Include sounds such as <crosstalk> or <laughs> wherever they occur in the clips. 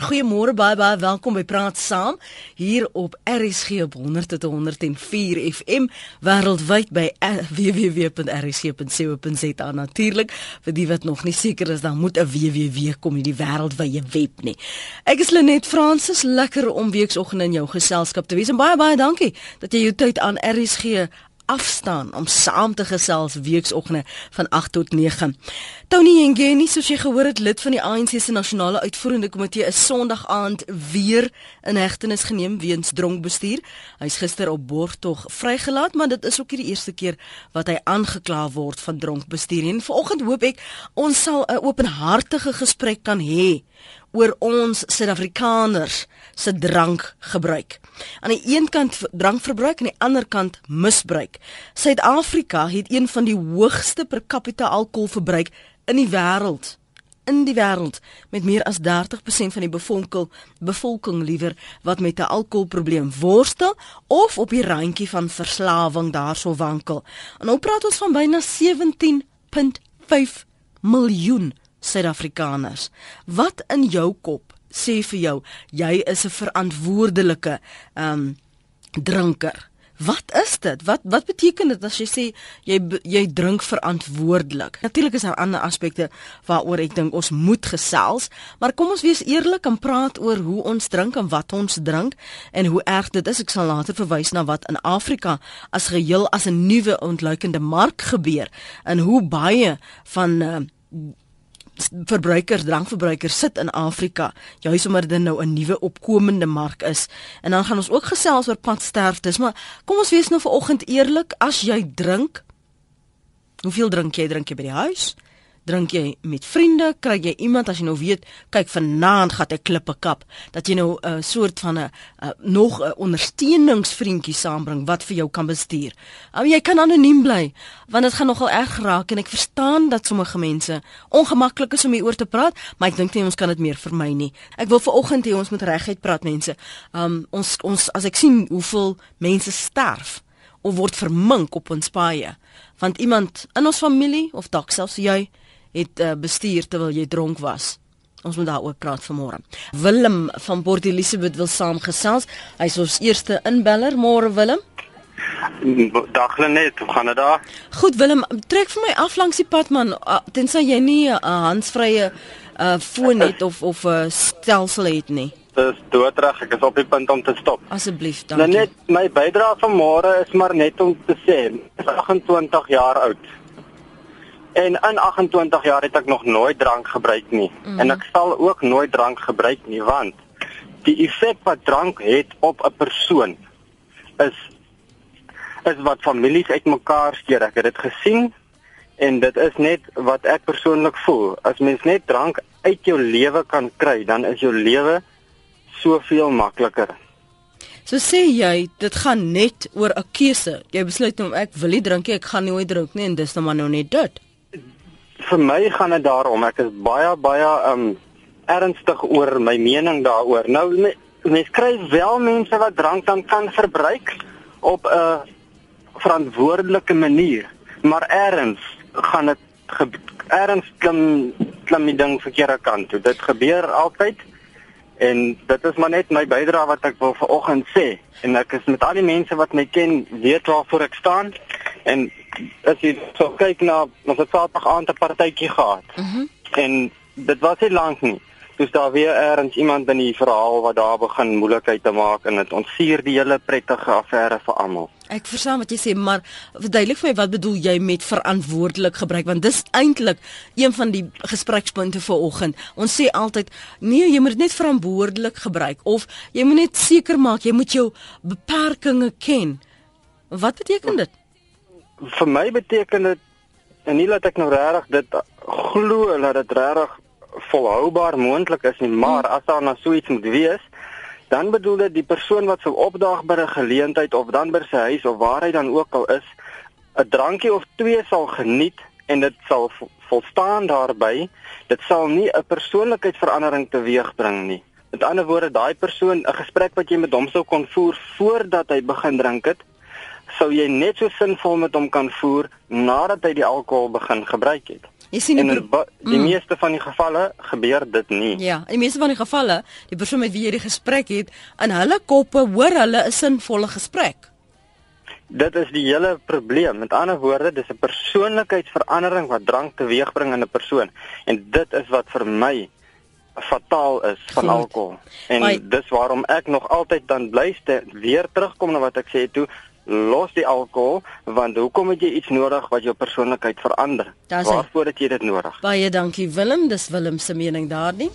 Goeiemôre baie baie welkom. By Praat Saam hier op RSG op 100.104 FM wêreldwyd by www.rsg.co.za natuurlik vir die wat nog nie seker is dan moet 'n www kom in die wêreldwye web nie. Ek is Lenet Fransis lekker om weekoggend in jou geselskap te wees. En baie baie dankie dat jy jou tyd aan RSG afstaan om saam te gesels weeksoggende van 8 tot 9. Tony Ngeni, soos jy gehoor het, lid van die ANC se nasionale uitvoerende komitee is Sondag aand weer in hegtenis geneem weens dronk bestuur. Hy's gister op borgtog vrygelaat, maar dit is ook nie die eerste keer wat hy aangekla word van dronk bestuur nie. Vanoggend hoop ek ons sal 'n openhartige gesprek kan hê oor ons Suid-Afrikaners se drankgebruik. Aan die een kant drankverbruik en aan die ander kant misbruik. Suid-Afrika het een van die hoogste per capita alkoholverbruik in die wêreld in die wêreld met meer as 30% van die bevolking bevolking liewer wat met 'n alkoholprobleem worstel of op die randjie van verslawing daarso wankel. En nou praat ons van byna 17.5 miljoen Suid-Afrikaners. Wat in jou kop sê vir jou jy is 'n verantwoordelike ehm um, drinker? Wat is dit? Wat wat beteken dit as jy sê jy jy drink verantwoordelik? Natuurlik is daar ander aspekte waaroor ek dink ons moet gesels, maar kom ons wees eerlik en praat oor hoe ons drink en wat ons drink en hoe erg dit is. Ek sal later verwys na wat in Afrika as geheel as 'n nuwe ontluikende mark gebeur en hoe baie van uh, verbruikers, drankverbruikers sit in Afrika, juis omdat dit nou 'n nuwe opkomende mark is. En dan gaan ons ook gesels oor padsterftes, maar kom ons wees nou vanoggend eerlik, as jy drink, hoeveel drink jy? Drink jy by die huis? Drink jy met vriende, kry jy iemand as jy nou weet, kyk vanaand gaan ek klippe kap, dat jy nou 'n uh, soort van 'n uh, nog 'n ondersteuningsvriendjie saambring wat vir jou kan bestuur. Um, jy kan anoniem bly, want dit gaan nogal erg raak en ek verstaan dat sommige mense ongemaklik is om hieroor te praat, maar ek dink nie ons kan dit meer vermy nie. Ek wil vanoggend hê ons moet reguit praat mense. Um ons ons as ek sien hoeveel mense sterf of word vermink op ons paaie want iemand in ons familie of dalk selfs jy het uh, bestuur terwyl jy dronk was. Ons moet daaroor praat vanmôre. Willem van Port Elizabeth wil saamgesels. Hy's ons eerste inbeller. Môre Willem. Dag Lenet, hoe gaan dit daar? Goed Willem, trek vir my af langs die pad man, uh, tensy jy nie 'n uh, handsvrye uh foon het of of 'n uh, stelsel het nie. Dis doodreg, ek is op die punt om te stop. Asseblief, dankie. Lenet, my bydrae vanmôre is maar net om te sê, ek is 28 jaar oud. En in 28 jaar het ek nog nooit drank gebruik nie mm. en ek sal ook nooit drank gebruik nie want die effek wat drank het op 'n persoon is is wat families uitmekaar steur. Ek het dit gesien en dit is net wat ek persoonlik voel. As mens net drank uit jou lewe kan kry, dan is jou lewe soveel makliker. So sê jy, dit gaan net oor 'n keuse. Jy besluit om ek wil nie drink nie, ek gaan nooit drink nie en dis nou maar nou net dit vir my gaan dit daarom ek is baie baie um ernstig oor my mening daaroor. Nou mense kry wel mense wat drank dan kan verbruik op 'n verantwoordelike manier, maar erns gaan dit erns klim klim die ding verkeerde kant toe. Dit gebeur altyd en dit is maar net my bydrae wat ek wil vanoggend sê en ek is met al die mense wat my ken weet waarvoor ek staan en as jy so kyk na ons het Saterdag aand 'n partytjie gehad. Mm en dit was nie lank nie. Dis daar weer eers iemand in die verhaal wat daar begin moeilikheid te maak en dit ontsuur die hele prettige affære vir almal. Ek verstaan wat jy sê, maar verduidelik vir my wat bedoel jy met verantwoordelik gebruik want dis eintlik een van die gesprekspunte vir oggend. Ons sê altyd nee, jy moet net verantwoordelik gebruik of jy moet net seker maak jy moet jou beperkings ken. Wat beteken dit? Vir my beteken dit en nie dat ek nou regtig dit glo dat dit regtig volhoubaar moontlik is nie, maar as daar nou so iets moet wees, dan bedoel dit die persoon wat sou opdaag by 'n geleentheid of dan by sy huis of waar hy dan ook al is, 'n drankie of twee sal geniet en dit sal volstaan daarbey, dit sal nie 'n persoonlikheidsverandering teweegbring nie. Met ander woorde, daai persoon, 'n gesprek wat jy met hom sou kon voer voordat hy begin drink het, sou jy net so sinvol met hom kan voer nadat hy die alkohol begin gebruik het. Jy sien En die, in ba- die meeste van die gevalle gebeur dit nie. ja, in die meeste van die gevalle, die persoon met wie jy die gesprek het, in hulle koppe hoor hulle 'n sinvolle gesprek. Dit is die hele probleem. Met ander woorde, dis 'n persoonlikheidsverandering wat drank teweegbring in 'n persoon. En dit is wat vir my fataal is van Goed. alkohol. En Maar- dis waarom ek nog altyd dan bly ste weer terugkom na wat ek sê toe los die alkohol want hoekom het jy iets nodig wat jou persoonlikheid verander? Waarvoor het jy dit nodig? Baie dankie Willem, dis Willem se mening daardie.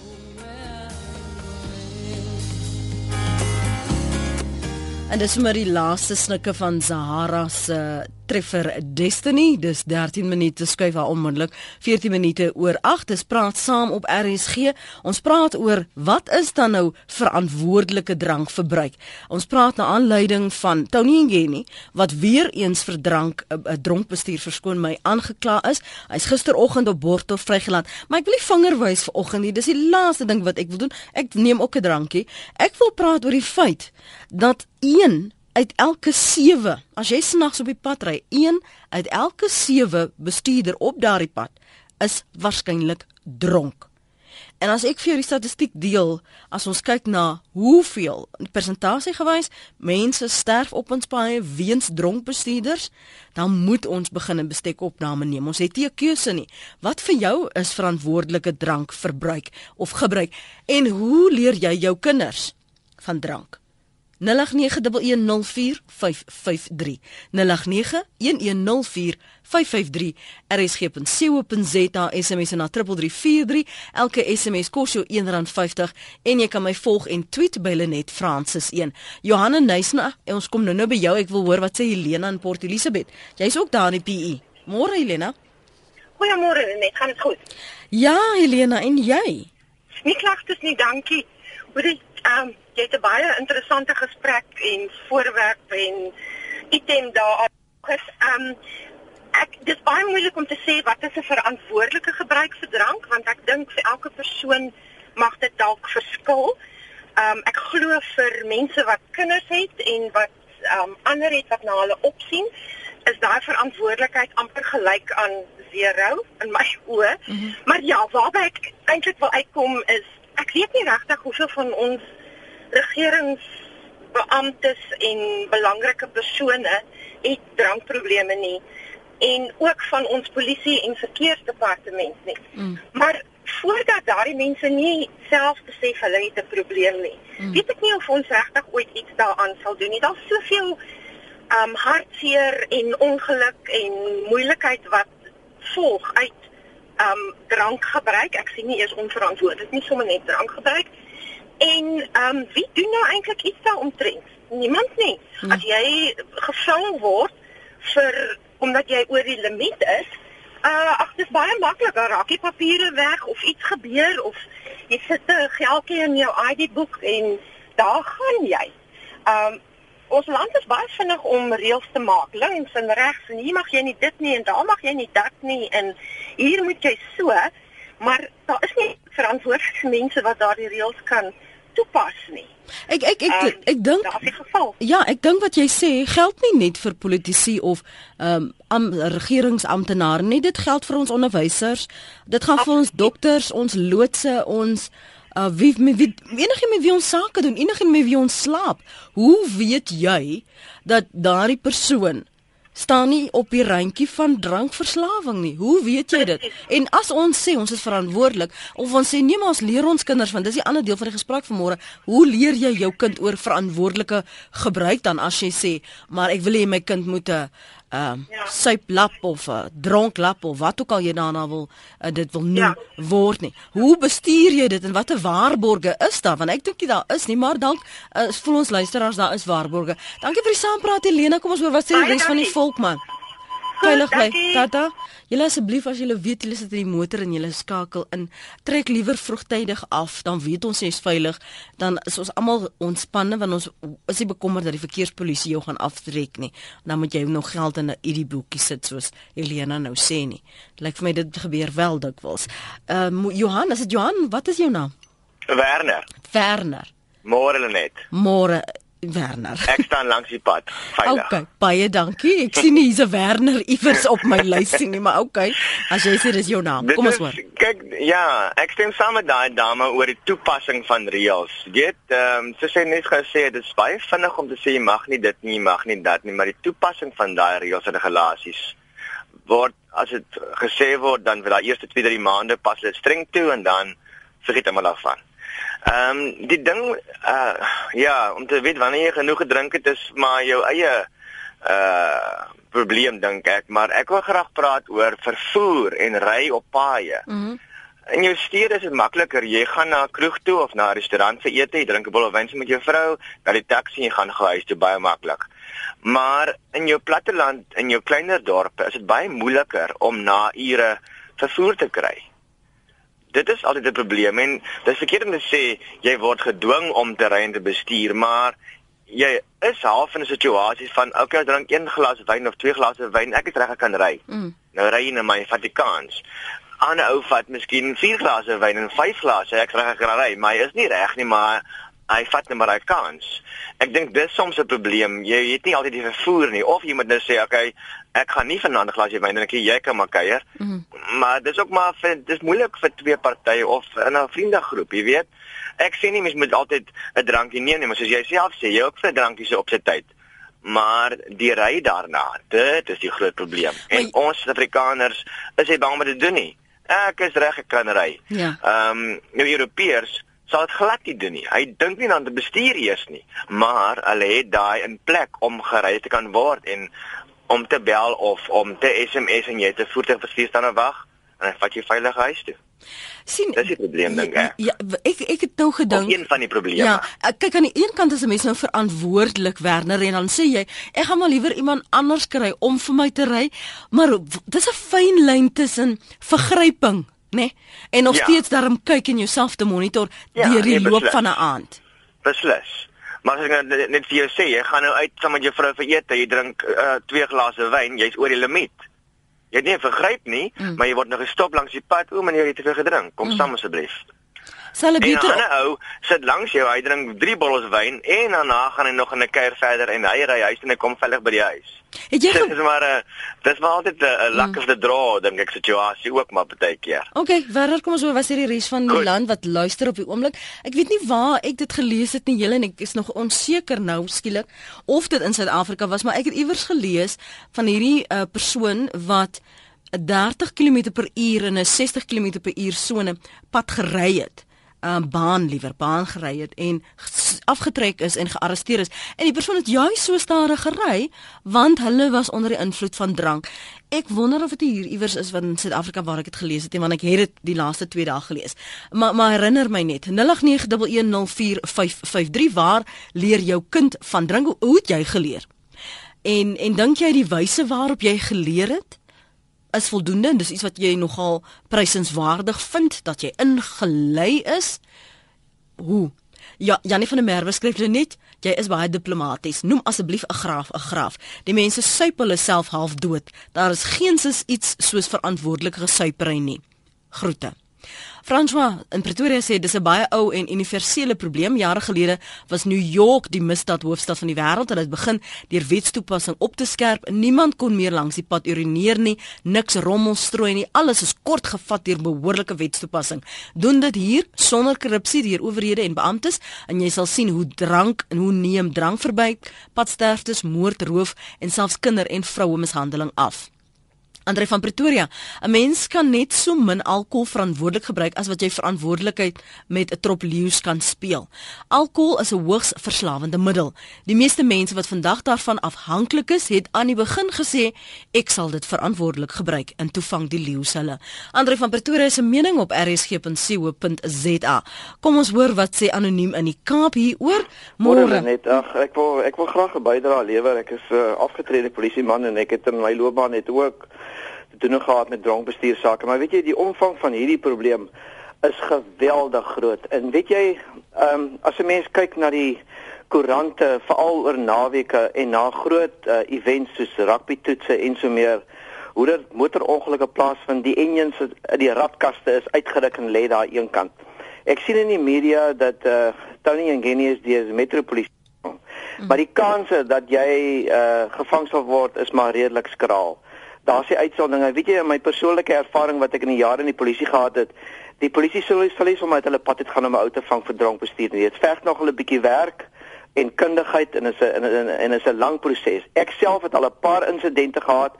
En dis maar die laaste snikke van Sahara se treffer Destiny. Dis 13 minute skuif haar onmiddellik 14 minute oor 8. Dis praat saam op RSG. Ons praat oor wat is dan nou verantwoordelike drankverbruik. Ons praat na aanleiding van Tony Ngeni wat weer eens vir drank 'n uh, dronkbestuur verskoon my aangekla is. Hy's gisteroggend op Borto vrygelaat. Maar ek wil nie vinger wys vanoggend nie. Dis die laaste ding wat ek wil doen. Ek neem ook 'n drankie. Ek wil praat oor die feit dat 1 uit elke 7, as jy snags op die pad ry, 1 uit elke 7 bestuurder op daardie pad is waarskynlik dronk. En as ek vir jou die statistiek deel, as ons kyk na hoeveel persentasie gewys mense sterf op ons paaie weens dronk bestuurders, dan moet ons begin 'n bestekopname neem. Ons het nie 'n keuse nie. Wat vir jou is verantwoordelike drankverbruik of gebruik en hoe leer jy jou kinders van drank? 0891104553 0891104553 rsg.co.za SMS na 3343 elke SMS kos jou R1.50 en jy kan my volg en tweet by Lenet Francis 1 Johanna Nysna ons kom nou nou by jou. Ek wil hoor wat sê Helena in Port Elizabeth. Jy's ook daar in die PE Môre Helena. Goeiemôre net, gaan dit goed? Ja Helena en jy? Nie klagtes nie, dankie. Hoorie, ehm um, jy het 'n baie interessante gesprek en voorwerp en item daar. Ehm um, ek dis baie moeilik om te sê wat is 'n verantwoordelike gebruik vir drank want ek dink vir elke persoon mag dit dalk verskil. Ehm um, ek glo vir mense wat kinders het en wat ehm um, ander het wat na hulle opsien, is daai verantwoordelikheid amper gelyk aan zero in my <laughs> oë. Mm -hmm. Maar ja, waarby ek eintlik wil uitkom is ek weet nie regtig hoeveel van ons regeringsbeamptes en belangrike persone het drankprobleme nie en ook van ons polisie en verkeersdepartement nie. Mm. Maar voordat daardie mense nie self besef hulle het 'n probleem nie. Mm. Weet ek nie of ons regtig ooit iets daaraan sal doen nie. Daar's soveel um hartseer en ongeluk en moeilikheid wat volg uit um drankgebruik. Ek sien nie eers onverantwoordelik nie sommer net drankgebruik. En um wie doen nou eintlik iets daaromtrent? Niemand nie. Hmm. As jy gevang word vir omdat jy oor die limiet is, uh ag dis baie maklik. Daar raak jy papiere weg of iets gebeur of jy sit 'n geldjie in jou ID-boek en daar gaan jy. Um ons land is baie vinnig om reëls te maak, links en regs en hier mag jy nie dit nie en daar mag jy nie dat nie en hier moet jy so, maar daar is nie verantwoordelike mense wat daardie reëls kan toepas nie. Ek ek ek ek, ek dink. Ja, ek dink wat jy sê geld nie net vir politici of ehm um, regeringsamptenare nie, dit geld vir ons onderwysers. Dit gaan vir ons dokters, ons loodse, ons uh wie met wie enige met wie ons sake doen, enige met wie ons slaap. Hoe weet jy dat daardie persoon staan nie op die randjie van drankverslawing nie. Hoe weet jy dit? En as ons sê ons is verantwoordelik of ons sê nee maar ons leer ons kinders want dis die ander deel van die gesprek vanmôre. Hoe leer jy jou kind oor verantwoordelike gebruik dan as jy sê maar ek wil hê my kind moet 'n ehm uh, ja. suiplap of 'n uh, dronklap of wat ook al jy daarna wil uh, dit wil noem ja. word nie. Hoe bestuur jy dit en watter waarborge is daar? Want ek dink nie daar is nie, maar dalk uh, voel ons luisteraars daar is waarborge. Dankie vir die saampraat Helena. Kom ons hoor wat sê die res van die volk man. Veilig bly. Tata, julle asseblief as julle weet julle sit in die motor en julle skakel in, trek liewer vroegtydig af, dan weet ons jy's veilig, dan is ons almal ontspanne want ons is nie bekommerd dat die verkeerspolisie jou gaan aftrek nie. Dan moet jy nog geld in 'n ID boekie sit soos Helena nou sê nie. Lyk vir my dit gebeur wel dikwels. Ehm uh, Johan, is dit Johan? Wat is jou naam? Werner. Werner. Môre net. Môre. Werner. Ek staan langs die pad, veilig. Okay, baie dankie. Ek sien hier's 'n Werner iewers op my lysie nie, maar okay. As jy sê dis jou naam. Kom ons hoor. Kyk, ja, ek stem saam met daai dame oor die toepassing van reëls. Jy weet, ehm um, sy sê net gesê dit is baie vinnig om te sê jy mag nie dit nie, jy mag nie dat nie, maar die toepassing van daai reëls en regulasies word as dit gesê word dan vir daai eerste 2-3 maande pas dit streng toe en dan vergeet hulle daarvan. Ehm um, die ding uh ja, om te weet wanneer jy genoeg gedrink het is maar jou eie uh probleem dink ek, maar ek wil graag praat oor vervoer en ry op paaie. Mhm. Mm In jou stede is dit makliker. Jy gaan na 'n kroeg toe of na 'n restaurant vir ete, jy drink 'n bottel wyn met jou vrou, dan die taxi en jy gaan huis toe baie maklik. Maar in jou platteland, in jou kleiner dorpe, is dit baie moeiliker om na ure vervoer te kry dit is altyd 'n probleem en dis verkeerd om te sê jy word gedwing om te ry en te bestuur, maar jy is half in 'n situasie van okay, ek drink een glas wyn of twee glase wyn, ek is reg ek kan ry. Mm. Nou ry jy na my Vatikaans. 'n Ou vat miskien vier glase wyn en vyf glase, ek reg ek kan ry, maar hy is nie reg nie, maar hy vat net maar hy kans. Ek dink dis soms 'n probleem. Jy het nie altyd die vervoer nie of jy moet nou sê, okay, ek gaan nie vanaand 'n glasie wyn drink nie, jy kan maar kuier. Mm -hmm. Maar dis ook maar vir dis moeilik vir twee partye of in 'n vriendegroep, jy weet. Ek sê nie mens moet altyd 'n drankie neem nie, maar soos jy self sê, jy ook vir 'n drankie se op sy tyd. Maar die ry daarna, dit is die groot probleem. En maar, ons Suid-Afrikaners is nie bang om dit te doen nie. Ek is reg ek kan ry. Ja. Ehm um, nou Europeërs sal dit glad nie doen nie. Hy dink nie aan die bestuur eers nie, maar hulle het daai in plek om gery te kan word en om te bel of om te SMS en jy te voertuig bestuur staan en wag en hy vat jy veilig huis toe. Sien, dis die probleem dink ek. Ja, ek ek het nou gedink. Een van die probleme. Ja, kyk aan die een kant is 'n mens nou verantwoordelik Werner en dan sê jy, ek gaan maar liewer iemand anders kry om vir my te ry, maar dis 'n fyn lyn tussen vergryping nê? Nee? En nog ja. steeds daarom kyk en jouself te monitor ja, deur die nee, loop van 'n aand. Beslis. Maar as ek nou net vir jou sê, jy gaan nou uit saam met jou vrou vir ete, jy drink uh, twee glase wyn, jy's oor die limiet. Jy het nie vergryp nie, mm. maar jy word nou gestop langs die pad, o, meneer, jy het te veel gedrink. Kom mm. saam asseblief. Sal 'n beter 'n ou sit langs jou, hy drink 3 bottels wyn en daarna gaan hy nog in 'n kuier verder en hy ry huis en hy kom veilig by die huis. Het jy Dis maar 'n dis maar altyd 'n luck mm. of the draw dink ek situasie ook maar baie keer. Okay, verder kom ons oor was hier die res van die Goed. land wat luister op die oomblik. Ek weet nie waar ek dit gelees het nie, julle en ek is nog onseker nou skielik of dit in Suid-Afrika was, maar ek het iewers gelees van hierdie uh, persoon wat 30 km per uur in 'n 60 km per uur sone pad gery het um, baan liewer baan gery het en afgetrek is en gearresteer is en die persoon het juis so stadig gery want hulle was onder die invloed van drank. Ek wonder of dit hier iewers is in Suid-Afrika waar ek dit gelees het, want ek het dit die laaste 2 dae gelees. Maar maar herinner my net 0891104553 waar leer jou kind van drink? Hoe het jy geleer? En en dink jy die wyse waarop jy geleer het? Is voldoende en dis iets wat jy nogal prysenswaardig vind dat jy ingelei is. Hoe? Ja, Janie van der Merwe skryf net, jy is baie diplomaties. Noem asseblief 'n graaf 'n graaf. Die mense suip hulle self half dood. Daar is geensins iets soos verantwoordelike gesuipery nie. Groete. François in Pretoria sê dis 'n baie ou en universele probleem. Jare gelede was New York die misdaadhoofstad van die wêreld en dit begin deur wetstoepassing op te skerp. Niemand kon meer langs die pad urineer nie, niks rommel strooi nie. Alles is kort gevat deur behoorlike wetstoepassing. Doen dit hier sonder korrupsie deur owerhede en beamptes en jy sal sien hoe drank en hoe neem drank verby, padsterftes, moord, roof en selfs kinder- en vroue mishandeling af. Andre van Pretoria, 'n mens kan net so min alkohol verantwoordelik gebruik as wat jy verantwoordelikheid met 'n trop leeu's kan speel. Alkohol is 'n hoogs verslawende middel. Die meeste mense wat vandag daarvan afhanklik is, het aan die begin gesê ek sal dit verantwoordelik gebruik in toevang die leeu's hulle. Andre van Pretoria se mening op rsg.co.za. Kom ons hoor wat sê anoniem in die Kaap hieroor. Môre net ag ek wil ek wil graag 'n bydrae lewer. Ek is 'n uh, afgetrede polisieman en ek het in my loopbaan net ook te doen gehad met drankbestuursake, maar weet jy die omvang van hierdie probleem is geweldig groot. En weet jy, ehm um, as 'n mens kyk na die koerante veral oor naweke en na groot uh, events soos rugby toetse en so meer, hoe dit motorongelukke plaasvind, die engines die radkaste is uitgeruk en lê daar eenkant. Ek sien in die media dat eh uh, Tony Ngeni is die metropolisie Mm. Maar die kanse dat jy uh gevang sal word is maar redelik skraal. Daar's die uitsonderinge. Weet jy, in my persoonlike ervaring wat ek in die jare in die polisie gehad het, die polisie sou sal eens om uit hulle pad het gaan om 'n ou te vang vir dronk bestuur. Dit verg nog 'n bietjie werk en kundigheid en is 'n en is 'n lang proses. Ek self het al 'n paar insidente gehad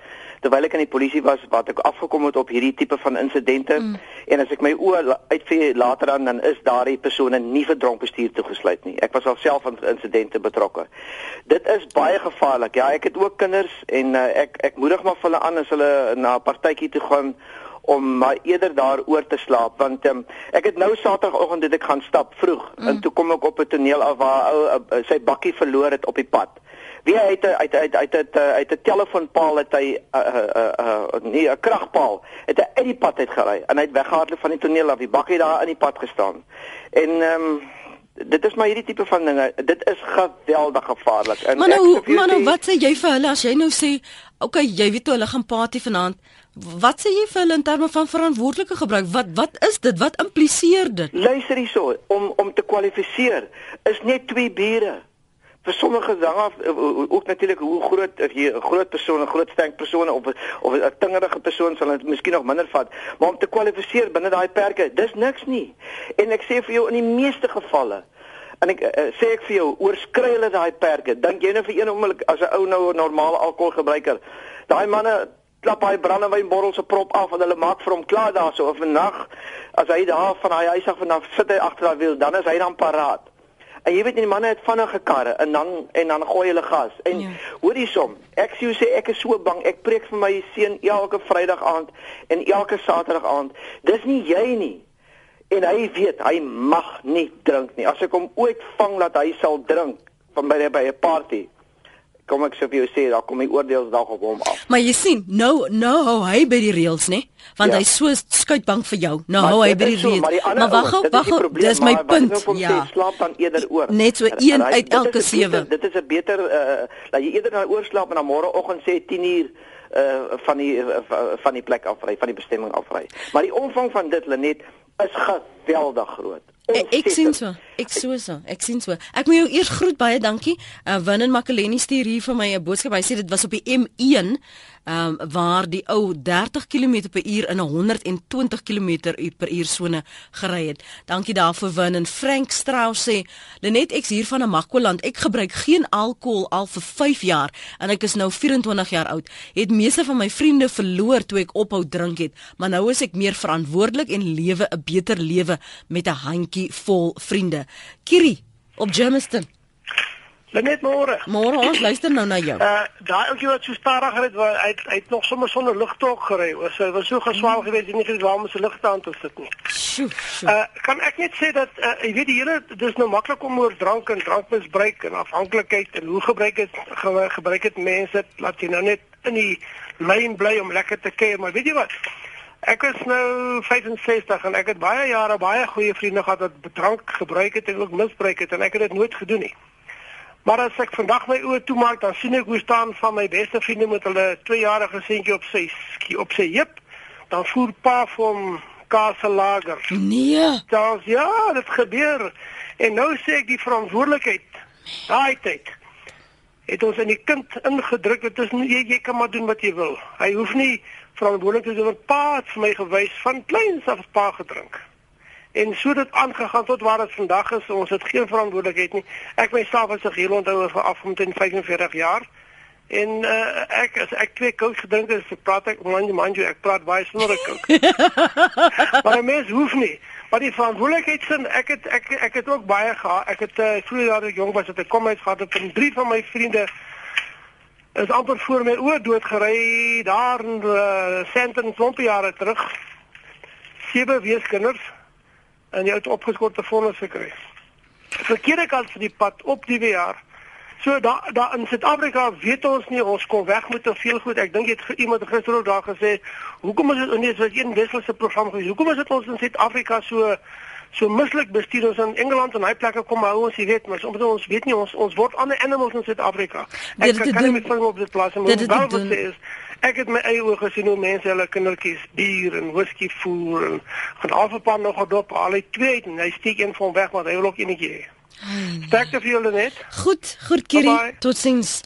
terwyl ek in die polisie was wat ek afgekom het op hierdie tipe van insidente mm. en as ek my oë uitvee later dan dan is daardie persone nie vir dronk bestuur toegesluit nie. Ek was alself aan insidente betrokke. Dit is baie gevaarlik. Ja, ek het ook kinders en uh, ek ek moedig maar vir hulle aan as hulle na 'n partytjie toe gaan om maar eerder daaroor te slaap want um, ek het nou Saterdagoggend dit ek gaan stap vroeg mm. en toe kom ek op 'n toneel af waar ou uh, uh, sy bakkie verloor het op die pad. Wie het uit uit uit uit uit 'n telefoonpaal het hy 'n uh, uh, uh, nee 'n kragpaal het hy uit die pad uit gery en hy het weggehardloop van die toneel af. Die bakkie daar in die pad gestaan. En ehm um, dit is maar hierdie tipe van dinge. Dit is geweldig gevaarlik. En maar nou, maar nou wat sê jy vir hulle as jy nou sê, okay, jy weet toe hulle gaan party vanaand. Wat sê jy vir hulle in terme van verantwoordelike gebruik? Wat wat is dit? Wat impliseer dit? Luister hierso, om om te kwalifiseer is net twee bure vir sommige dinge af eh, ook natuurlik hoe groot of jy 'n groot persoon, 'n groot sterk persoon of of 'n tingerige persoon sal dit miskien nog minder vat, maar om te kwalifiseer binne daai perke, dis niks nie. En ek sê vir jou in die meeste gevalle en ek uh, sê ek vir jou oorskry hulle daai perke. Dink jy nou vir een oomblik as 'n ou nou 'n normale alkoholgebruiker, daai manne klap hy brandewynbottel se prop af en hulle maak vir hom klaar daarso of 'n nag as hy daar van hy huis af dan sit hy agter daai wiel, dan is hy dan paraat. En jy weet nie die manne het vinnige karre en dan en dan gooi hulle gas. En ja. hoor hiersom, ek sê sê ek is so bang. Ek preek vir my seun elke Vrydag aand en elke Saterdag aand. Dis nie jy nie. En hy weet hy mag nie drink nie. As ek hom ooit vang dat hy sal drink van by by 'n party, kom ek sê vir jou sê daar kom die oordeelsdag op hom af. Maar jy sien, nou nou hou hy by die reëls, né? Want ja. hy so skuitbank vir jou. Nou maar hou hy by die reëls. Maar, maar wag gou, wag gou. Dis my punt. Ja. Slaap dan eerder oor. Net so een en, en uit elke sewe. Dit is 'n beter uh dat jy eerder dan oorslaap en dan môreoggend sê 10 uur uh van die uh, van die plek afry, van die bestemming afry. Maar die omvang van dit Lenet is geweldig groot. Ek, ek sien so. Ek so so. Ek sien so. Ek moet jou eers groet baie dankie. Uh Winnen Makeleni stuur hier vir my 'n boodskap. Hy sê dit was op die M1 ehm um, waar die ou 30 km/h in 'n 120 km/h sone gery het. Dankie daarvoor Win en Frank Strauss sê, "Lenet ek's hier van 'n Makwaland. Ek gebruik geen alkohol al vir 5 jaar en ek is nou 24 jaar oud. Het meeste van my vriende verloor toe ek ophou drink het, maar nou is ek meer verantwoordelik en lewe 'n beter lewe met 'n handjie vol vriende." Kiri op Germiston. Net môre. Môre ons luister nou na jou. Uh daai ouetjie wat so stadig ry, hy het hy het nog sommer sonder ligtolk gery. Was hy was so geswaal mm. geweest en nie geweet waar om sy ligte aan te sit nie. Sjoe. Uh kan ek net sê dat uh, jy weet die hele dis nou maklik om oor drank en drankmisbruik en afhanklikheid en hoe gebruik dit ge, gebruik dit mense laat jy nou net in die lyn bly om lekker te kuier, maar weet jy wat? Ek is nou 65 en ek het baie jare baie goeie vriende gehad wat drank gebruik het en ook misbruik het en ek het dit nooit gedoen nie. Maar as ek vandag my oë toemaak, dan sien ek hoe staan van my beste vriende met hulle 2-jarige seentjie op sy op sy heup. Dan voer pa vir hom kaaselager. Nee. Dan ja, dit gebeur. En nou sê ek die verantwoordelikheid. Daai tyd het ons in die kind ingedruk dat dit jy, jy kan maar doen wat jy wil. Hy hoef nie verantwoordelik te wees oor pa het vir my gewys van kleins af pa gedrink. En so dit aangegaan tot waar dit vandag is, ons het geen verantwoordelikheid nie. Ek myself as 'n geheel onthou vir afomtrent 45 jaar. En uh, ek as ek twee kook gedrink het, so praat ek man, man jy ek praat baie sonder ek kook. <laughs> maar mens hoef nie. Maar die verantwoordelikheid sin ek het ek ek het ook baie gehad. Ek het uh, vroeër jare jong was het ek kom uit gehad het en drie van my vriende is amper voor my oor dood gery daar in uh, Sandton 20 jaar terug. Sewe weeskinders en jy het opgeskorte vonnis gekry. Verkeerde kant van die pad op die jaar. So daar daar in Suid-Afrika weet ons nie ons kom weg met te veel goed. Ek dink jy het iemand gister ook daar gesê, hoekom is dit nie so 'n wisselse program gewees? Hoekom is dit ons in Suid-Afrika so so mislik bestuur ons in Engeland en hy plekke kom hou ons jy weet, maar omdat ons weet nie ons ons word ander animals in Suid-Afrika. Ek kan nie met van op dit plaas en wat wel wat sê is Ek het my eie oë gesien hoe mense hulle kindertjies bier en whisky voer en gaan afpad nog op al die twee en hy steek een van weg want hy wil ook enetjie hê. Sterkte vir julle net. Goed, goed Kiri. Totsiens.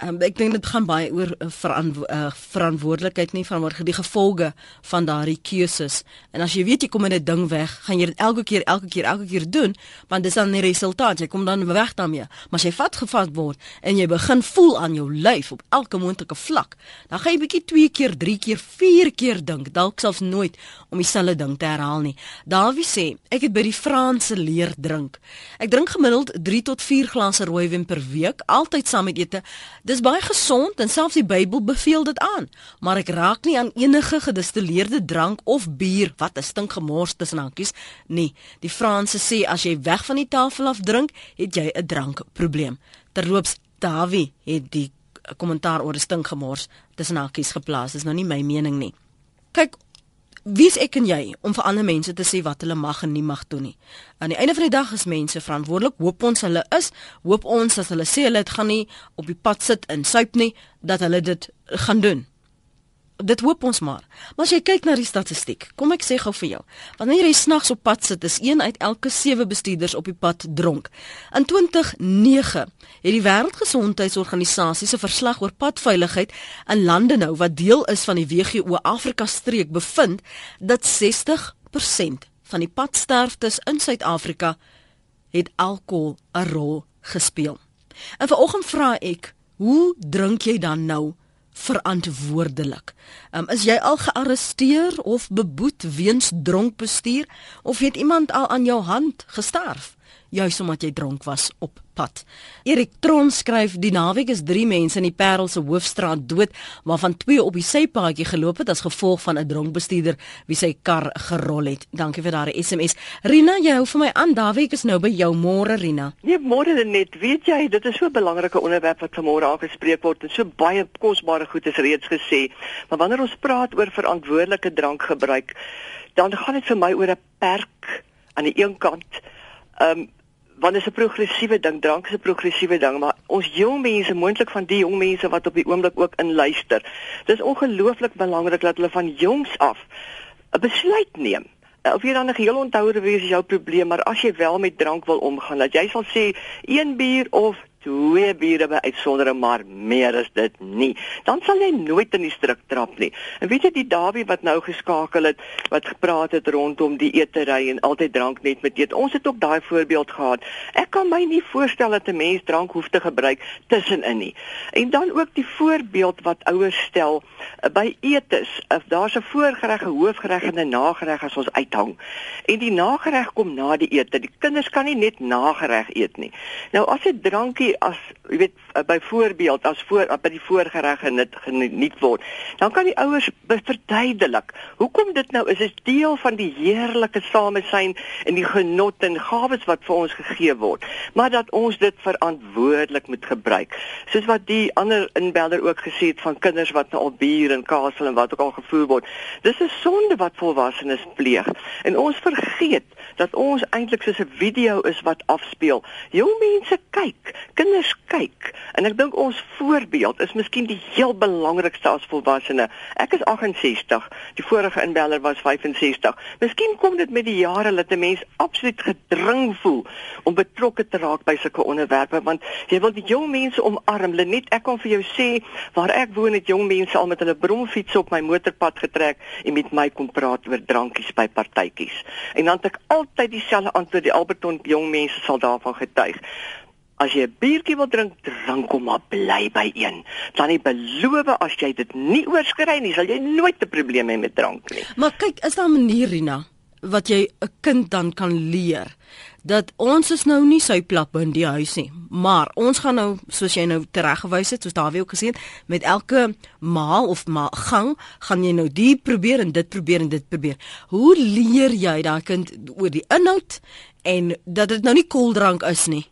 Um, ek dink dit gaan baie oor uh, verantwo uh, verantwoordelikheid nie van die gevolge van daardie keuses. En as jy weet jy kom in 'n ding weg, gaan jy dit elke keer elke keer elke keer doen, want dis dan die resultaat. Jy kom dan weg daarmee. Maar as jy vat gevat word en jy begin voel aan jou lyf op elke moontlike vlak, dan gaan jy bietjie 2 keer, 3 keer, 4 keer dink, dalk selfs nooit om dieselfde ding te herhaal nie. Dawie sê, ek het by die Franse leer drink. Ek drink gemiddeld 3 tot 4 glase rooiwyn per week, altyd saam met ete. Dis baie gesond en selfs die Bybel beveel dit aan, maar ek raak nie aan enige gedistilleerde drank of bier wat 'n stink gemors tussen hankies nie. Die Franse sê as jy weg van die tafel af drink, het jy 'n drankprobleem. Terloops, Dawie het die kommentaar oor 'n stink gemors tussen hankies geplaas. Dis nou nie my mening nie. Kyk, Wie's ek en jy om vir ander mense te sê wat hulle mag en nie mag doen nie. Aan die einde van die dag is mense verantwoordelik. Hoop ons hulle is, hoop ons as hulle sê hulle het gaan nie op die pad sit en suip nie, dat hulle dit gaan doen dit hoop ons maar. Maar as jy kyk na die statistiek, kom ek sê gou vir jou. Wanneer jy snags op pad sit, is 1 uit elke 7 bestuurders op die pad dronk. In 2009 het die Wêreldgesondheidsorganisasie se verslag oor padveiligheid in lande nou wat deel is van die WGO Afrika streek bevind dat 60% van die padsterftes in Suid-Afrika het alkohol 'n rol gespeel. En vanoggend vra ek, hoe drink jy dan nou verantwoordelik. Um, is jy al gearresteer of beboet weens dronk bestuur of het iemand al aan jou hand gesterf? juis omdat jy dronk was op pad. Erik Tron skryf die naweek is 3 mense in die Parel se hoofstraat dood, waarvan 2 op die sypaadjie geloop het as gevolg van 'n dronk bestuurder wie sy kar gerol het. Dankie vir daardie SMS. Rina, jy hou vir my aan. Daweek is nou by jou môre, Rina. Nee, môre net. Weet jy, dit is so 'n belangrike onderwerp wat vanmôre aangespreek word en so baie kosbare goed is reeds gesê. Maar wanneer ons praat oor verantwoordelike drankgebruik, dan gaan dit vir my oor 'n perk aan die een kant. Ehm um, want dit is 'n progressiewe ding, drank is 'n progressiewe ding, maar ons jong mense, moontlik van die jong mense wat op die oomblik ook inluister. Dis ongelooflik belangrik dat hulle van jongs af 'n besluit neem. Of jy dan 'n geheel onthouer wees is jou probleem, maar as jy wel met drank wil omgaan, dat jy sal sê een bier of twee biere by uitsondering maar meer is dit nie. Dan sal jy nooit in die struik trap nie. En weet jy die Dawie wat nou geskakel het wat gepraat het rondom die eetery en altyd drank net met eet. Ons het ook daai voorbeeld gehad. Ek kan my nie voorstel dat 'n mens drank hoef te gebruik tussenin nie. En dan ook die voorbeeld wat ouers stel uh, by etes. If daar's 'n voorgereg, 'n hoofgereg en 'n nagereg as ons uithang. En die nagereg kom na die ete. Die kinders kan nie net nagereg eet nie. Nou as 'n drankie as jy weet byvoorbeeld as voor by die voorgereg genut geniet word dan kan die ouers verduidelik hoekom dit nou is is deel van die heerlike samesyn en die genot en gawes wat vir ons gegee word maar dat ons dit verantwoordelik moet gebruik. Soos wat die ander inbeller ook gesê het van kinders wat nou al bier en kaasel en wat ook al gevoer word dis 'n sonde wat volwassenes pleeg. En ons vergeet dat ons eintlik soos 'n video is wat afspeel. Jong mense kyk kinders kyk en ek dink ons voorbeeld is miskien die heel belangrikste as volwassene. Ek is 68, die vorige inbeller was 65. Miskien kom dit met die jare dat 'n mens absoluut gedring voel om betrokke te raak by sulke onderwerpe want jy wil die jong mense omarm. Lenet, ek kan vir jou sê waar ek woon het jong mense al met hulle bromfiets op my motorpad getrek en met my kom praat oor drankies by partytjies. En dan het ek altyd dieselfde antwoord, die Alberton jong mense sal daarvan getuig. As jy 'n biertjie wil drink, drink hom maar bly by een. Dan nie beloof as jy dit nie oorskry nie, sal jy nooit 'n probleem hê met drank nie. Maar kyk, is daar 'n manier Rina wat jy 'n kind dan kan leer dat ons is nou nie sy plap in die huis nie, maar ons gaan nou soos jy nou tereggewys het, soos Dawie ook gesê het, met elke maal of ma gang gaan jy nou die probeer en dit probeer en dit probeer. Hoe leer jy daai kind oor die inhoud en dat dit nou nie koeldrank is nie?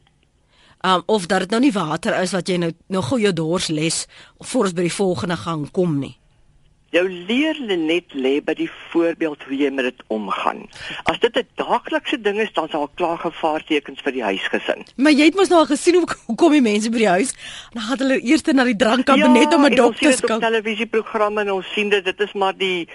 Um, of dat dit nou nie water is wat jy nou nou gou jou dors les voor ons by die volgende gang kom nie. Jou leer net lê by die voorbeeld hoe jy met dit omgaan. As dit 'n daaglikse ding is, dan sal klaar gevaartekens vir die huisgesin. Maar jy het mos nou al gesien hoe <laughs> kom die mense by die huis? Dan gaan hulle eers na die drankkabinet ja, om 'n dokter te kyk. Ja, televisieprogramme en ons sien dit, dit is maar die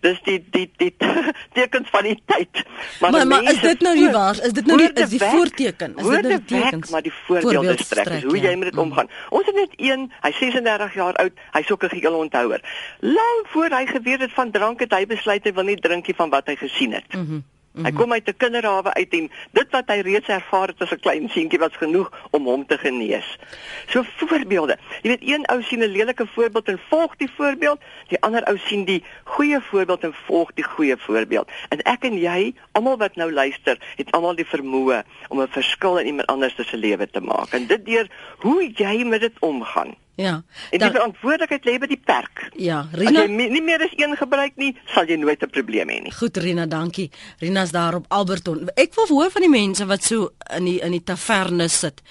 dis die die die <laughs> tekens van die tyd. Maar, maar, maar is dit nou nie waar? Is dit nou nie is die voorteken? Is dit nou die tekens? Maar die voorbeelde strek is hoe ja. jy met dit mm. omgaan. Ons het net een, hy 36 jaar oud, hy's ook 'n geheel onthouer. Lank voor hy geweet het van drank het hy besluit hy wil nie drinkie van wat hy gesien het. Mm -hmm. -hmm. Hy kom uit 'n kinderhawe uit en dit wat hy reeds ervaar het as 'n klein seentjie was genoeg om hom te genees. So voorbeelde. Jy weet een ou sien 'n lelike voorbeeld en volg die voorbeeld, die ander ou sien die goeie voorbeeld en volg die goeie voorbeeld. En ek en jy, almal wat nou luister, het almal die vermoë om 'n verskil in iemand anders se lewe te maak. En dit deur hoe jy met dit omgaan. Ja. En die verantwoordelikheid lê by die perk. Ja, Rina. As jy nie meer as een gebruik nie, sal jy nooit 'n probleem hê nie. Goed Rina, dankie. Rina's daar op Alberton. Ek wil hoor van die mense wat so in die in die taverne sit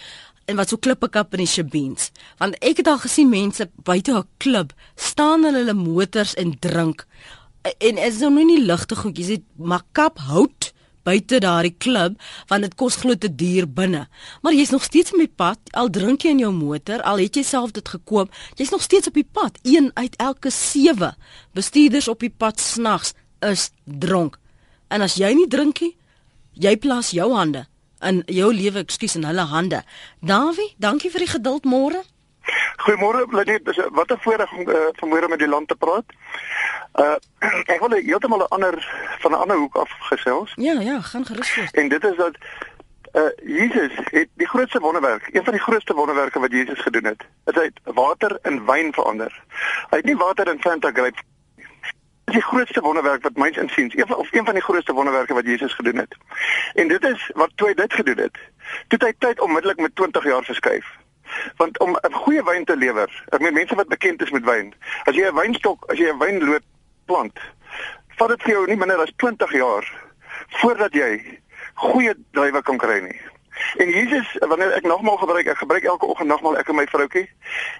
en wat so klippe kap in die shebeens. Want ek het al gesien mense buite 'n klub staan in hulle motors en drink. En is nou nie ligte goedjies, dit maar kap hout buite daardie klub want dit kos glo te duur binne. Maar jy's nog steeds op die pad, al drink jy in jou motor, al het jy self dit gekoop, jy's nog steeds op die pad. Een uit elke 7 bestuurders op die pad snags is dronk. En as jy nie drink nie, jy plaas jou hande in jou lewe, ekskuus, in hulle hande. Dawie, dankie vir die geduld môre. Goeiemôre, Lenet. Wat 'n voorreg om uh, vanmôre met die land te praat. Uh <clears throat> ek wil heeltemal 'n ander van 'n ander hoek af gesels. Ja, ja, gaan gerus voort. En dit is dat uh Jesus het die grootste wonderwerk, een van die grootste wonderwerke wat Jesus gedoen het, is hy het water in wyn verander. Hy het nie water in Fanta grape is die grootste wonderwerk wat myns insiens, een van of een van die grootste wonderwerke wat Jesus gedoen het. En dit is wat toe hy dit gedoen het. Toe hy tyd onmiddellik met 20 jaar verskuif. Want om 'n goeie wyn te lewer, ek meen mense wat bekend is met wyn, as jy 'n wynstok, as jy 'n wynloot plant, vat dit vir jou nie minder as 20 jaar voordat jy goeie druiwe kan kry nie. En Jesus, wanneer ek nogmaal gebruik, ek gebruik elke oggend nogmaal ek en my vroutjie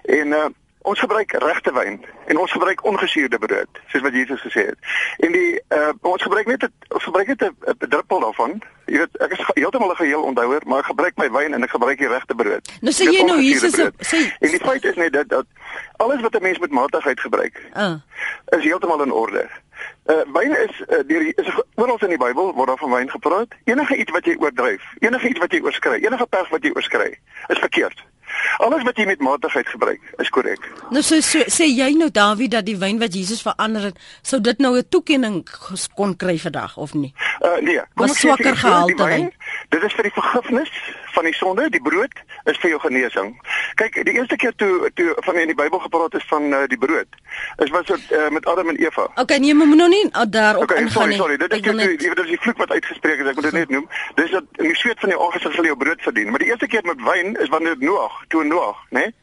en uh Ons gebruik regte wyn en ons gebruik ongesuurde brood, soos wat Jesus gesê het. En die uh ons gebruik net het, ons gebruik net 'n druppel daarvan. Jy weet, ek is heeltemal 'n geheel onthouer, maar ek gebruik my wyn en ek gebruik die regte brood. Nou sê jy nou Jesus sê En die feit is net dat dat alles wat 'n mens met matigheid gebruik, uh. is heeltemal in orde. Uh wyn is uh, deur is oral in die Bybel word daar van wyn gepraat. Enige iets wat jy oordryf, enige iets wat jy oorskry, enige perg wat jy oorskry, is verkeerd. Alles wat jy met matigheid gebruik, is korrek. Nou so, so sê jy nou Dawie dat die wyn wat Jesus verander het, sou dit nou 'n toekenning kon kry vandag of nie? Uh nee, kom ons sê swakker gehalte wyn. Dit is vir die vergifnis van die sonde, die brood is vir jou genesing. Kyk, die eerste keer toe toe van in die Bybel gepraat is van uh, die brood, is wat so uh, met Adam en Eva. Okay, nee, maar moet nou nie uh, daarop okay, ingaan nie. Sorry, sorry, dit is net... die, die, die vloek wat uitgespreek is, ek moet dit net noem. Dis dat in die sweet van jou aangesig sal jy jou brood verdien. Maar die eerste keer met wyn is wanneer Noag toe Noag, né? Nee?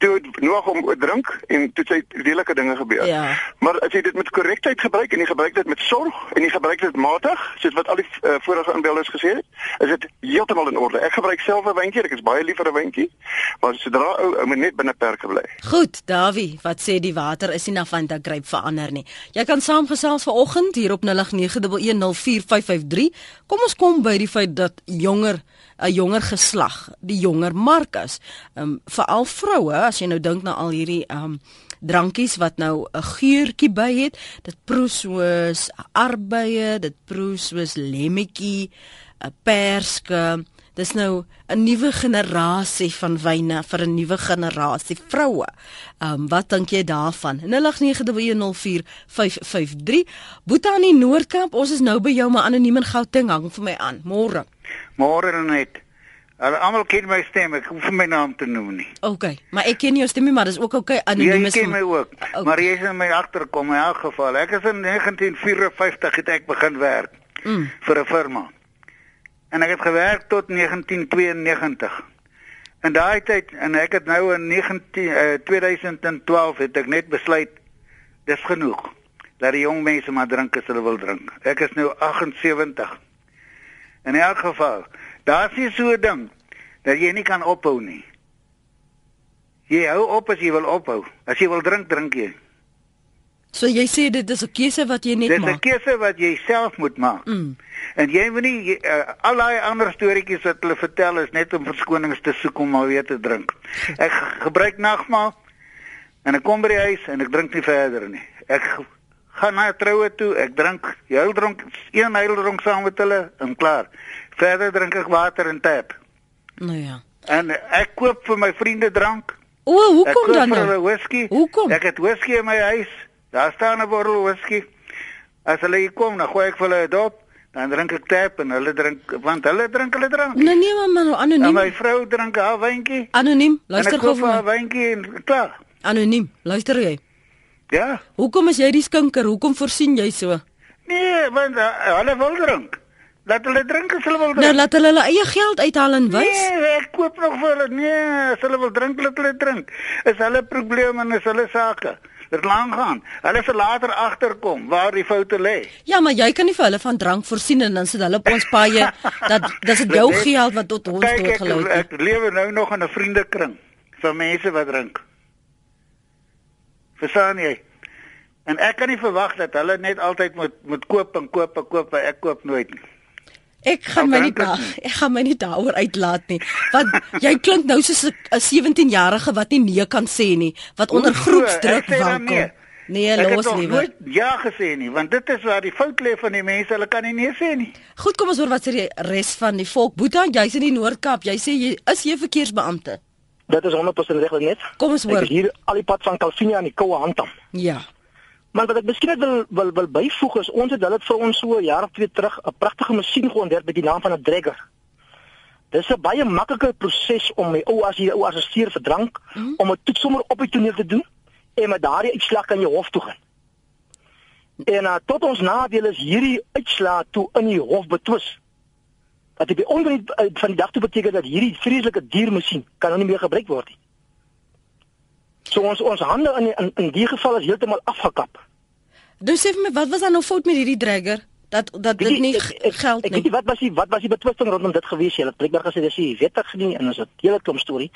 Toe Noag om drink en toe sy lelike dinge gebeur. Ja. Maar as jy dit met korrektheid gebruik en jy gebruik dit met sorg en jy gebruik dit matig, soos wat al die uh, vorige inbeelders gesê het, is dit heeltemal in orde. Ek gebruik self 'n wyntjie, ek is baie lief vir 'n wyntjie, maar sodra ou ou net binne perke bly. Goed, Davie, wat sê die water is nie na Fanta Grape verander nie. Jy kan saamgesels vanoggend hier op 0891104553. Kom ons kom by die feit dat jonger 'n jonger geslag, die jonger Markus, um, veral vroue, as jy nou dink na al hierdie um drankies wat nou 'n geurtjie by het, dit proe soos arbeye, dit proe soos lemmetjie, 'n perske. Dis nou 'n nuwe generasie van wyne vir 'n nuwe generasie vroue. Um wat dink jy daarvan? 0891104553. Boeta in die Noordkamp, ons is nou by jou maar anoniem in Gauteng hang vir my aan. Môre. Môre net. Hulle almal ken my stem, ek hoef my naam te noem nie. OK, maar ek ken jou stem nie, maar dis ook OK anoniem. Jy ken my ook. Okay. Maar jy is in my agterkom in elk geval. Ek is in 1954 het ek begin werk mm. vir 'n firma. En ek het gewerk tot 1992. En daai tyd en ek het nou in 19 uh, 2012 het ek net besluit dis genoeg. Laat die jong mense maar drink as hulle wil drink. Ek is nou 78. In elk geval, daar's nie so 'n ding dat jy nie kan ophou nie. Jy hou op as jy wil ophou. As jy wil drink, drink jy. So jy sê dit is 'n keuse wat jy net Dit is 'n maak. keuse wat jy self moet maak. Mm. En jy moet nie uh, al daai ander storieetjies wat hulle vertel is net om verskonings te soek om maar weer te drink. Ek ge- gebruik nagmaal en ek kom by die huis en ek drink nie verder nie. Ek gaan na 'n troue toe, ek drink heel dronk een heel dronk saam met hulle en klaar. Verder drink ek water en tap. Nou ja. En ek koop vir my vriende drank. O, Ek hoekom koop dan vir hulle nou? whisky. Hoekom? Ek het whisky in my huis. Daar staan 'n bottel whisky. As hulle kom, dan gooi ek vir hulle 'n dop, dan drink ek tap en hulle drink want hulle drink hulle drank. Nee nee man, man En anoniem. my vrou drink haar wyntjie. Anoniem. En Luister ek gou koop vir haar my. wyntjie en klaar. Anoniem. Luister jy. Ja. Hoekom is jy die skinker? Hoekom voorsien jy so? Nee, want uh, hulle wil drink. Laat hulle drink as hulle wil drink. Nou laat hulle hulle eie geld uithaal en wys. Nee, ek koop nog vir hulle. Nee, as hulle wil drink, laat hulle drink. Is hulle probleme en is hulle sake. Dit lang gaan. Hulle sal later agterkom waar die foute lê. Ja, maar jy kan nie vir hulle van drank voorsien en dan sit hulle op ons paaie <laughs> dat dis dit jou geld wat tot ons ek, doodgelei het. ek lewe nou nog in 'n vriendekring van mense wat drink. Verstaan jy? En ek kan nie verwag dat hulle net altyd moet moet koop en koop en koop, en ek koop nooit nie. Ek gaan my nie ek daar, nie. ek gaan my nie daaroor uitlaat nie. Want jy klink nou soos 'n 'n 17-jarige wat nie nee kan sê nie, wat onder groepsdruk Ek wankel. nee. Ek het los nog liewer. nooit ja gesê nie, want dit is waar die fout lê van die mense, hulle kan nie nee sê nie. Goed, kom ons hoor wat sê die res van die volk. Boeta, jy's in die Noord-Kaap. Jy sê jy is jy verkeersbeampte. Dit is 100% reg net. Kom ons Ek hoor. is hier al die pad van Calvinia aan die koue handam. Ja. Maar wat ek miskien wil wil wil byvoeg is ons het hulle vir ons so 'n jaar of twee terug 'n pragtige masjien geontwerp met die naam van 'n dragger. Dis 'n baie maklike proses om my ou as jy ou assisteer vir drank mm. om 'n toets sommer op die toneel te doen en met daardie uitslag kan jy hof toe gaan. En uh, tot ons nadeel is hierdie uitslaa toe in die hof betwis. Dat dit by onder van die dag toe beteken dat hierdie vreeslike diermasjien kan nou nie meer gebruik word nie. So ons ons hande in in, in die geval is heeltemal afgekap. Nou sê vir my, wat was dan nou fout met hierdie dragger? Dat dat dit nie ek, ek, geld ek nie. weet nie wat was die wat was die betwisting rondom dit gewees jy het blijkbaar gesê dis nie wettig nie en is 'n hele klomp storie.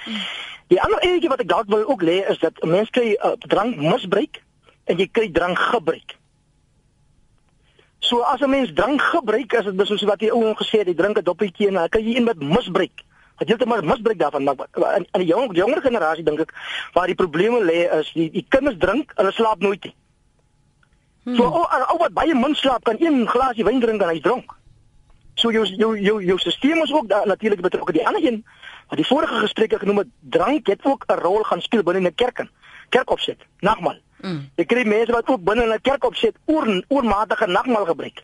Die ander enetjie wat ek dalk wil ook lê is dat 'n mens kry uh, drank misbruik en jy kry drank gebruik. So as 'n mens drank gebruik as dit soos wat die ou gesê het, jy drink 'n doppietjie en dan kan jy een met misbruik. Wat heeltemal misbruik daarvan maak. In, in die jong die jonger generasie dink ek waar die probleme lê is die die kinders drink, hulle slaap nooit nie. Hmm. So ou ou wat baie min slaap kan een glasie wyn drink en hy's dronk. So jou jou jou jou stelsel is ook natuurlik betrokke. Die ander een wat die vorige gesprekke genoem het, drank het ook 'n rol gaan speel binne 'n kerk. Kerkopset, nagmaal. Mm. Jy kry mense wat ook binne 'n kerkopset oor oormatige nagmaal gebruik.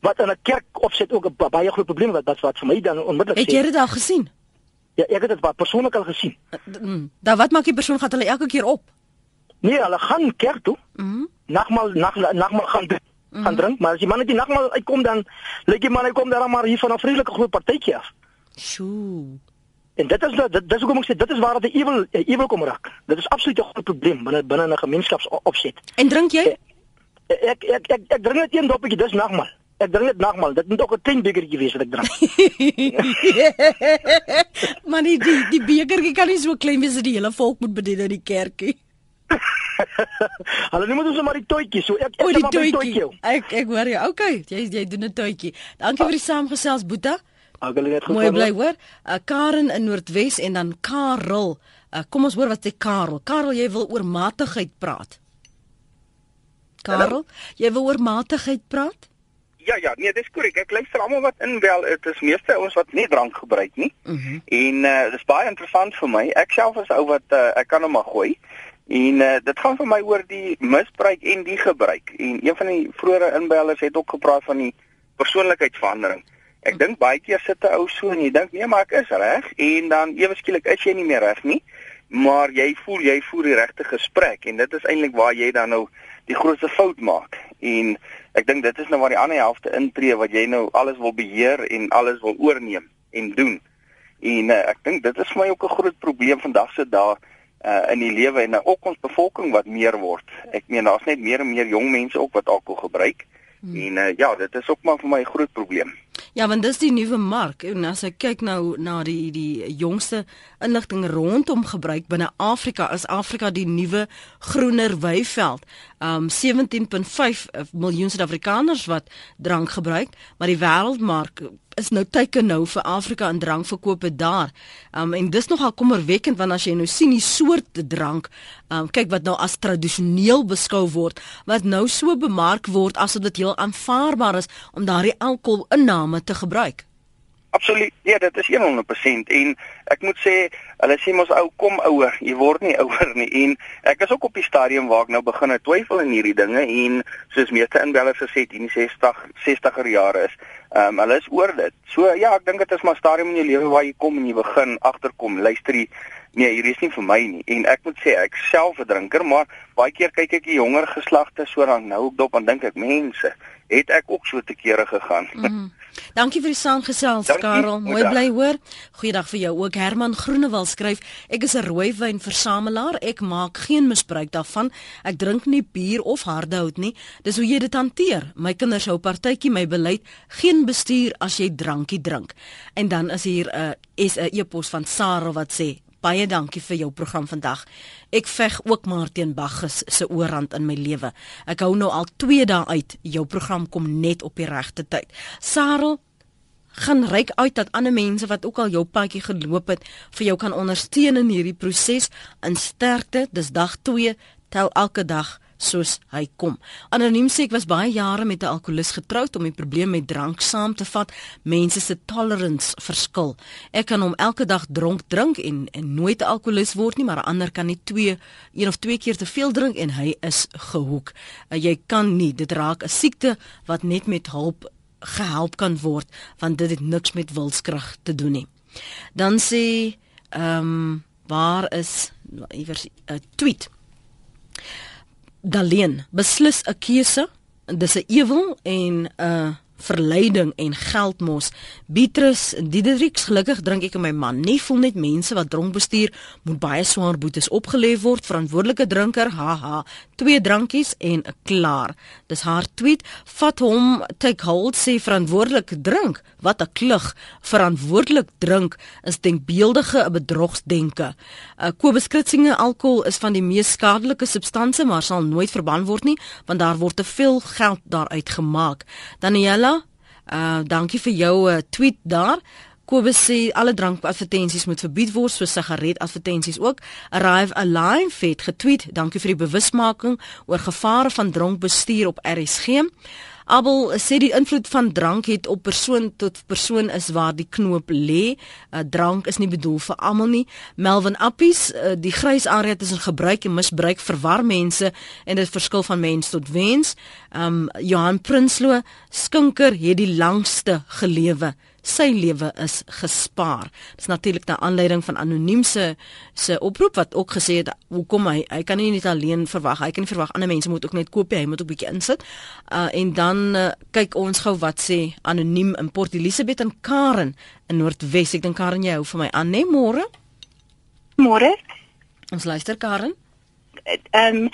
Wat in 'n kerkopset ook 'n ba- baie groot probleem wat wat, wat vir my dan onmiddellik Het jy dit al gesien? Ja, ek het dit persoonlik al gesien. Mm. Dan wat maak die persoon gaan hulle elke keer op? Nee, hulle gaan kerk toe. Mhm. Nagmaal nag nagmaal gaan doen. Mm. gaan drink, maar as die man net die nagmaal uitkom dan lyk die man hy kom daar maar hier van 'n vriendelike groot partytjie af. Sjoe. En dit is dit, dit is hoekom ek sê dit is waar dit 'n ewel ewel kom raak. Dit is absoluut 'n groot probleem binne binne 'n gemeenskapsopset. En drink jy? Ek ek ek ek drink net een doppietjie, dis nagmaal. Ek drink net nagmaal. Dit moet ook 'n klein bekertjie wees wat ek drink. <laughs> maar die die, die bekertjie kan nie so klein wees dat die hele volk moet bedien in die kerkie. <laughs> Hulle dit ons maar die toetjie. So ek ek O, die maar my toetjie. Ek ek hoor jou. Okay, jy jy doen 'n toetjie. Dankie vir die saamgesels Boeta. Ek wil net Mooi bly hoor. Uh, Karen in Noordwes en dan Karel. Uh, kom ons hoor wat sê Karel. Karel, jy wil oor matigheid praat. Karel, jy wil oor matigheid praat? Ja ja, nee, dis korrek. Ek luister almal wat inbel. Dit is meeste ouens wat nie drank gebruik nie. Mm en uh, dis baie interessant vir my. Ek self is ou wat uh, ek kan hom maar gooi. En uh, dit gaan vir my oor die misbruik en die gebruik. En een van die vroeëre inbellers het ook gepraat van die persoonlikheidsverandering. Ek dink baie keer sit 'n ou so en jy dink nee, maar ek is reg en dan ewe skielik is jy nie meer reg nie, maar jy voel jy voer die regte gesprek en dit is eintlik waar jy dan nou die grootste fout maak. En ek dink dit is nou waar die ander helfte intree wat jy nou alles wil beheer en alles wil oorneem en doen. En uh, ek dink dit is vir my ook 'n groot probleem vandag se dae uh, in die lewe en uh, ook ons bevolking wat meer word. Ek meen daar's net meer en meer jong mense ook wat alkohol gebruik Hmm. En uh, ja, dit is ook maar vir my 'n groot probleem. Ja, want dis die nuwe mark en as ek kyk nou na die die jongste inligting rondom gebruik binne Afrika, is Afrika die nuwe groener weiveld. Um 17.5 miljoen Suid-Afrikaners wat drank gebruik, maar die wêreldmark is nou teiken nou vir Afrika in drankverkope daar. Um en dis nogal kommerwekkend want as jy nou sien die soort drank, um kyk wat nou as tradisioneel beskou word, wat nou so bemark word asof dit heel aanvaarbaar is om daardie alkoholinname te gebruik. Absoluut. Ja, dit is 100% en ek moet sê, hulle sê mos ou kom ouer, jy word nie ouer nie en ek is ook op die stadium waar ek nou begin twyfel in hierdie dinge en soos meeste inbellers gesê het, in die 60 60er jare is, ehm um, hulle is oor dit. So ja, ek dink dit is maar stadium in jou lewe waar jy kom en jy begin agterkom, luister jy Nee, hier is nie vir my nie. En ek moet sê ek self 'n drinker, maar baie keer kyk ek die jonger geslagte so dan nou op dop en dink ek mense, het ek ook so te kere gegaan. Mm. Dankie vir die saamgesels, Karel. Mooi bly hoor. Goeiedag vir jou ook. Herman Groenewald skryf: Ek is 'n rooiwynversamelaar. Ek maak geen misbruik daarvan. Ek drink nie bier of harde hout nie. Dis hoe jy dit hanteer. My kinders hou partytjie my beleid: geen bestuur as jy drankie drink. En dan is hier 'n uh, is 'n e-pos van Sarah wat sê: Baie dankie vir jou program vandag. Ek veg ook maar teen Baggus se oorrand in my lewe. Ek hou nou al 2 dae uit. Jou program kom net op die regte tyd. Sarel gaan ryk uit dat ander mense wat ook al jou padjie geloop het vir jou kan ondersteun in hierdie proses in sterkte. Dis dag 2. Tel elke dag soos hy kom. Anoniem sê ek was baie jare met 'n alkolikus getroud om die probleem met drank saam te vat. Mense se tolerance verskil. Ek kan hom elke dag dronk drink en, en nooit 'n alkolikus word nie, maar 'n ander kan nie twee een of twee keer te veel drink en hy is gehoek. Uh, jy kan nie, dit raak 'n siekte wat net met hulp gehelp kan word want dit het niks met wilskrag te doen nie. Dan sê ehm um, waar is iewers 'n tweet Daleen beslis 'n keuse. Dis 'n ewel en 'n uh, verleiding en geldmos. Beatrice Diedericks, gelukkig drink ek en my man nie voel net mense wat dronk bestuur moet baie swaar boetes opgelê word. Verantwoordelike drinker, haha, twee drankies en klaar. Dis haar tweet. Vat hom take hold sê verantwoordelik drink. Wat 'n klug. Verantwoordelik drink is denkbeeldige 'n bedrogsdenke. Uh, Kobus Kritsinge alkohol is van die mees skadelike substansie maar sal nooit verban word nie want daar word te veel geld daaruit gemaak. Daniela Uh dankie vir jou uh, tweet daar. Kobus sê alle drankadvertensies moet verbied word so sigaretadvertensies ook. Arrive Alive het getweet, dankie vir die bewusmaking oor gevare van dronk bestuur op RSG. Abel sê die invloed van drank het op persoon tot persoon is waar die knoop lê. Uh, drank is nie bedoel vir almal nie. Melvin Appies, uh, die grys area tussen gebruik en misbruik verwar mense en dit verskil van mens tot mens. Um Johan Prinsloo, skinker het die langste gelewe sy lewe is gespaar. Dis natuurlik na aanleiding van anoniem se se oproep wat ook gesê het hoekom hy hy kan nie net alleen verwag, hy kan nie verwag ander mense moet ook net koop, hy moet ook bietjie insit. Uh en dan uh, kyk ons gou wat sê anoniem in Port Elizabeth en Karen in Noordwes. Ek dink Karen jy hou vir my aan, né, môre? Môre. Ons luister Karen. Ehm um,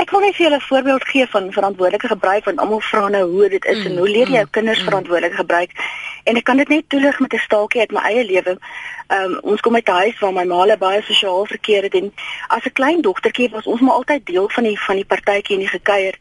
Ek wil net vir julle 'n voorbeeld gee van verantwoordelike gebruik want almal vra nou hoe dit is mm, en hoe leer jy jou mm, kinders mm. verantwoordelik gebruik? En ek kan dit net toelig met 'n staaltjie uit my eie lewe. Um, ons kom uit 'n huis waar my ma baie sosiaal verkeer het en as 'n klein dogtertjie was ons maar altyd deel van die van die partytjie en die gekuier.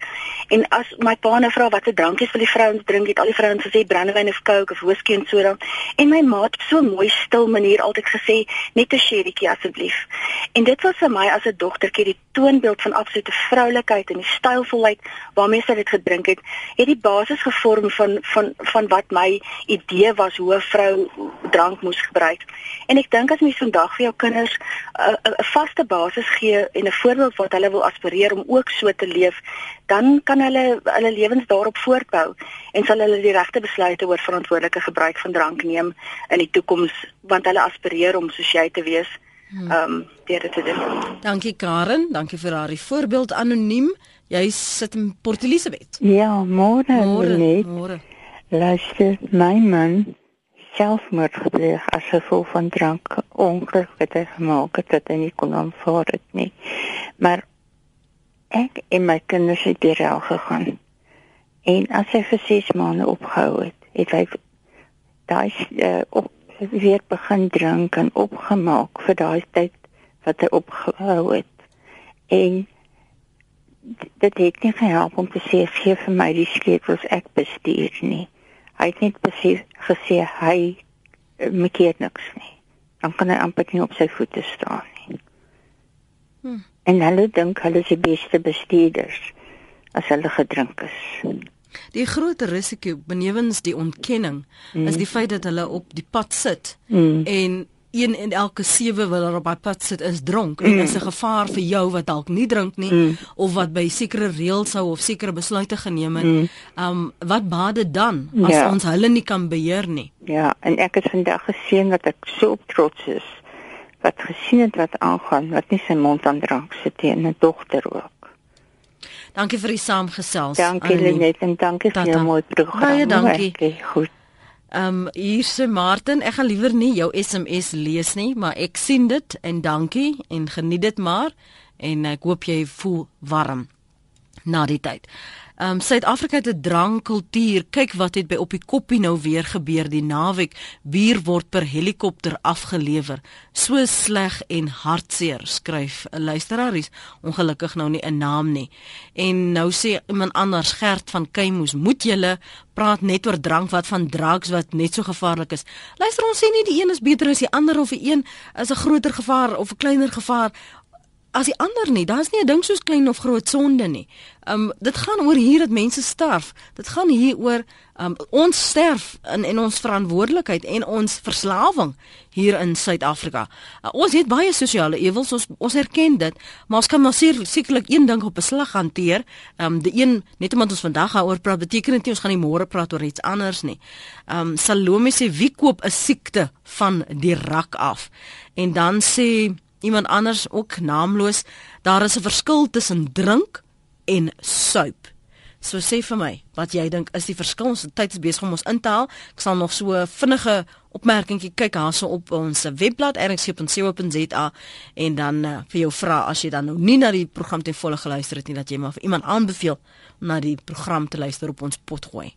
En as my pa nou vra watter drankies wil die vrouens drink, het al die vrouens gesê brandewyn of coke of whisky en soda. En my ma het op so 'n mooi stil manier altyd gesê net 'n sherrytjie asseblief. En dit was vir my as 'n dogtertjie die toonbeeld van absolute vroulikheid en die stylvolheid waarmee sy dit gedrink het, het die basis gevorm van van van wat my idee was hoe 'n vrou drank moes gebruik. En ek dink as mens vandag vir jou kinders 'n uh, vaste basis gee en 'n voorbeeld wat hulle wil aspireer om ook so te leef, dan kan hulle hulle lewens daarop voortbou en sal hulle die regte besluite oor verantwoordelike gebruik van drank neem in die toekoms want hulle aspireer om soos jy te wees. Hmm. Ehm um, dit te doen. Dankie Karen, dankie vir haar voorbeeld anoniem. Jy sit in Port Elizabeth. Ja, môre. Môre. Môre. Luister, my man selfmoord gepleeg as gevolg van drank ongeluk wat hy gemaak het dat hy nie kon aanvaar dit nie. Maar ek en my kinders het hier al gegaan. En as hy vir 6 maande opgehou het, het hy daai uh, op weer begin drink en opgemaak vir daai tyd wat hy opgehou het. En dit het nie gehelp om te sê gee vir my die sleutels ek bestuur nie. Hy het net besef gesê hy eh, maak niks nie. Dan kan hy amper nie op sy voete staan nie. Hmm. En hulle dink hulle is die beste bestuurders as hulle gedrink is. Die groot risiko benewens die ontkenning mm. is die feit dat hulle op die pad sit mm. en een in elke sewe wat daar op die pad sit is dronk mm. en is 'n gevaar vir jou wat dalk nie drink nie mm. of wat by sekere reëls sou of sekere besluite geneem het. Mm. Um wat bade dan as ja. ons hulle nie kan beheer nie? Ja, en ek het vandag gesien wat ek so trots is wat gesien het wat aangaan, wat nie sy mond aan drank sit nie en 'n dogter ook. Dankie vir die saamgesels. Dankie Lenet en dankie vir jou mooi program. Baie dankie. Okay, goed. Ehm um, hier sê Martin, ek gaan liewer nie jou SMS lees nie, maar ek sien dit en dankie en geniet dit maar en ek hoop jy voel warm na die tyd. Ehm um, Suid-Afrika het 'n drankkultuur. Kyk wat het by op die koppie nou weer gebeur die naweek. Bier word per helikopter afgelewer. So sleg en hartseer, skryf 'n luisteraar. Ongelukkig nou nie 'n naam nie. En nou sê iemand anders Gert van Keimoes, moet julle praat net oor drank wat van drugs wat net so gevaarlik is. Luister ons sê nie die een is beter as die ander of die een is 'n groter gevaar of 'n kleiner gevaar as die ander nie. Daar's nie 'n ding soos klein of groot sonde nie. Um dit gaan oor hier dat mense sterf. Dit gaan hier oor um ons sterf in en ons verantwoordelikheid en ons verslawing hier in Suid-Afrika. Uh, ons het baie sosiale ewels, ons ons erken dit, maar ons kan maar sekerlik een ding op 'n slag hanteer. Um die een net omdat ons vandag daaroor praat, beteken dit nie ons gaan nie môre praat oor iets anders nie. Um Salome sê wie koop 'n siekte van die rak af? En dan sê iemand anders ook naamloos, daar is 'n verskil tussen drink en suip. So sê vir my, wat jy dink is die verskil? Ons tyd is besig om ons in te haal. Ek sal nog so 'n vinnige opmerkingie kyk hierso op ons webblad rxc.co.za en dan uh, vir jou vra as jy dan nou nie na die program ten volle geluister het nie dat jy maar vir iemand aanbeveel om na die program te luister op ons potgooi.